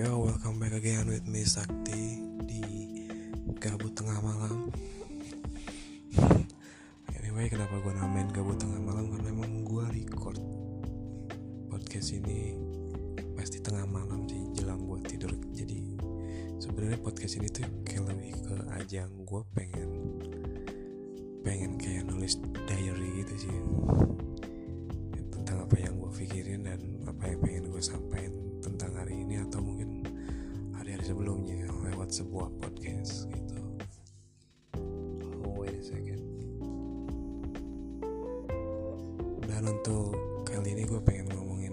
Yo, welcome back again with me Sakti di Gabut Tengah Malam. Anyway, kenapa gue namain Gabut Tengah Malam? Karena emang gue record podcast ini pasti tengah malam sih jelang buat tidur. Jadi sebenarnya podcast ini tuh kayak lebih ke ajang gue pengen pengen kayak nulis diary gitu sih tentang apa yang gue pikirin sebuah podcast gitu. Oh wait a second. Dan untuk kali ini gue pengen ngomongin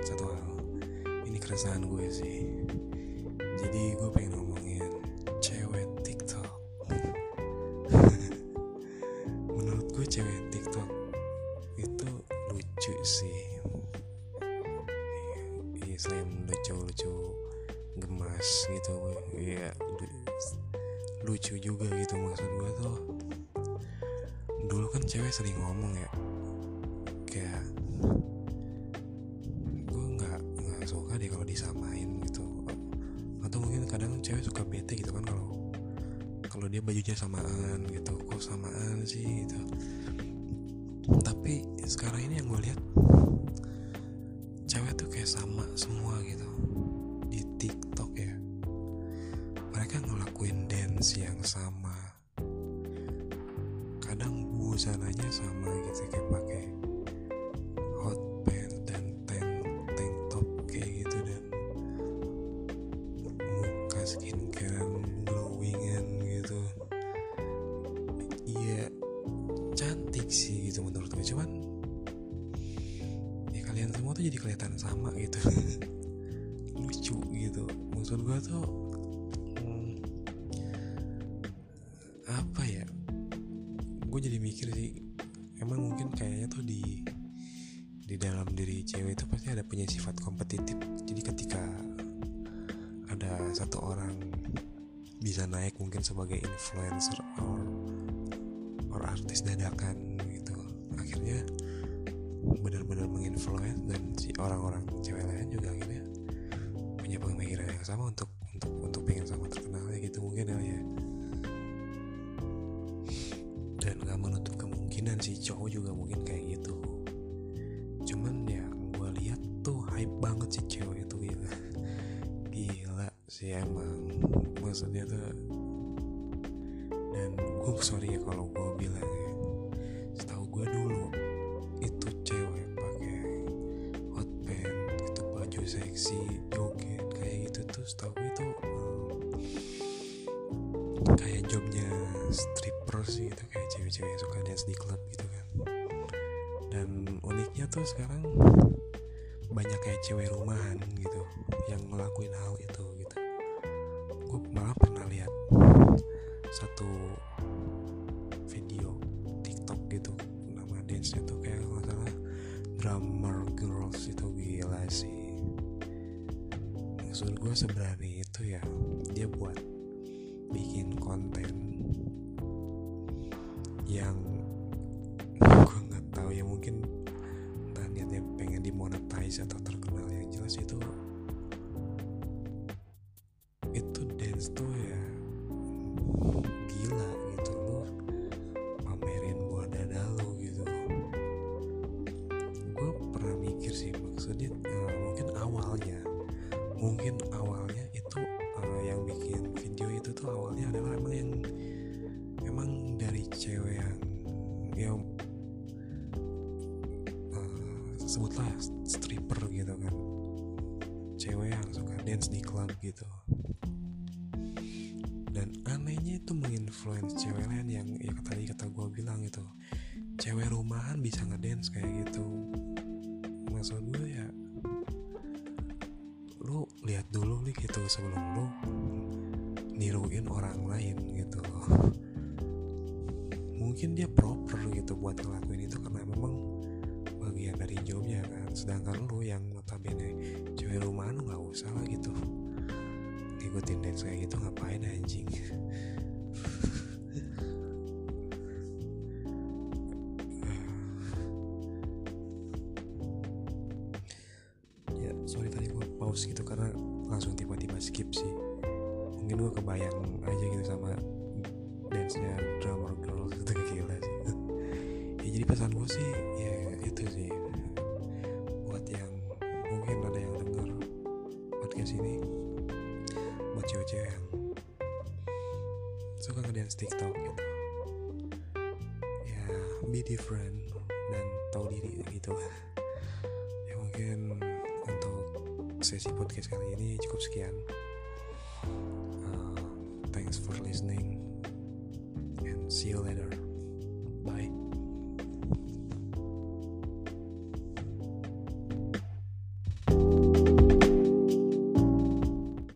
satu hal. Ini keresahan gue sih. Jadi gue pengen gemas gitu ya lucu juga gitu maksud gue tuh. Dulu kan cewek sering ngomong ya kayak gue nggak nggak suka deh kalau disamain gitu. Atau mungkin kadang cewek suka bete gitu kan kalau kalau dia bajunya samaan gitu. Kok samaan sih? gitu. Tapi sekarang ini yang gue lihat cewek tuh kayak sama semua gitu di TikTok ya. Mereka ngelakuin dance yang sama. Kadang busananya sama gitu kayak pakai hot pants dan tank tank top kayak gitu dan muka skincare glowingan gitu. Iya cantik sih gitu menurut gue cuman ya kalian semua tuh jadi kelihatan sama gitu lucu gitu. Maksud gue tuh hmm, apa ya? Gue jadi mikir sih emang mungkin kayaknya tuh di di dalam diri cewek itu pasti ada punya sifat kompetitif. Jadi ketika ada satu orang bisa naik mungkin sebagai influencer or or artis dadakan gitu akhirnya benar-benar menginfluence dan si orang-orang cewek yang sama untuk untuk untuk pengen sama terkenalnya gitu mungkin kali ya. Dan gak menutup kemungkinan si cowok juga mungkin kayak gitu. Cuman ya gue lihat tuh hype banget si cewek itu gila gila sih emang. Maksudnya tuh dan gue sorry ya kalau gue bilang ya. Setahu gue dulu itu cewek pakai hot pants itu baju seksi setahu itu kayak jobnya stripper sih gitu kayak cewek-cewek yang suka dance di klub gitu kan. Dan uniknya tuh sekarang banyak kayak cewek rumahan gitu yang ngelakuin hal itu gitu. Gue malah pernah lihat satu video TikTok gitu nama dance tuh kayak nggak salah drummer girls itu gila sih maksud gue sebenarnya itu ya dia buat bikin konten yang gue nggak tahu ya mungkin entah niatnya pengen dimonetize atau terkenal yang jelas itu itu dance tuh ya gila gitu. Lu pamerin buah dada lu gitu. Gue pernah mikir sih maksudnya mungkin awalnya itu eh, yang bikin video itu tuh awalnya adalah emang yang emang dari cewek yang yang eh, sebutlah stripper gitu kan. Cewek yang suka dance di klub gitu. Dan anehnya itu menginfluence cewek lain yang ya tadi kata gue bilang itu cewek rumahan bisa ngedance kayak gitu. Maksud gue ya lu lihat dulu nih gitu sebelum lu niruin orang lain gitu. Mungkin dia proper gitu buat ngelakuin itu karena memang bagian dari jobnya kan. Sedangkan lu yang notabene cewek rumahan nggak usah lah gitu. Ngikutin dance kayak gitu ngapain anjing pause gitu karena langsung tiba-tiba skip sih. Mungkin gue kebayang aja gitu sama dance nya drummer girl itu gila sih. Ya jadi pesan gue sih ya itu sih. Buat yang mungkin ada yang denger podcast ini buat cewek-cewek yang suka ngedance tiktok gitu. Ya be different dan tahu diri gitu. Ya mungkin sesi podcast kali ini. Cukup sekian. Uh, thanks for listening and see you later. Bye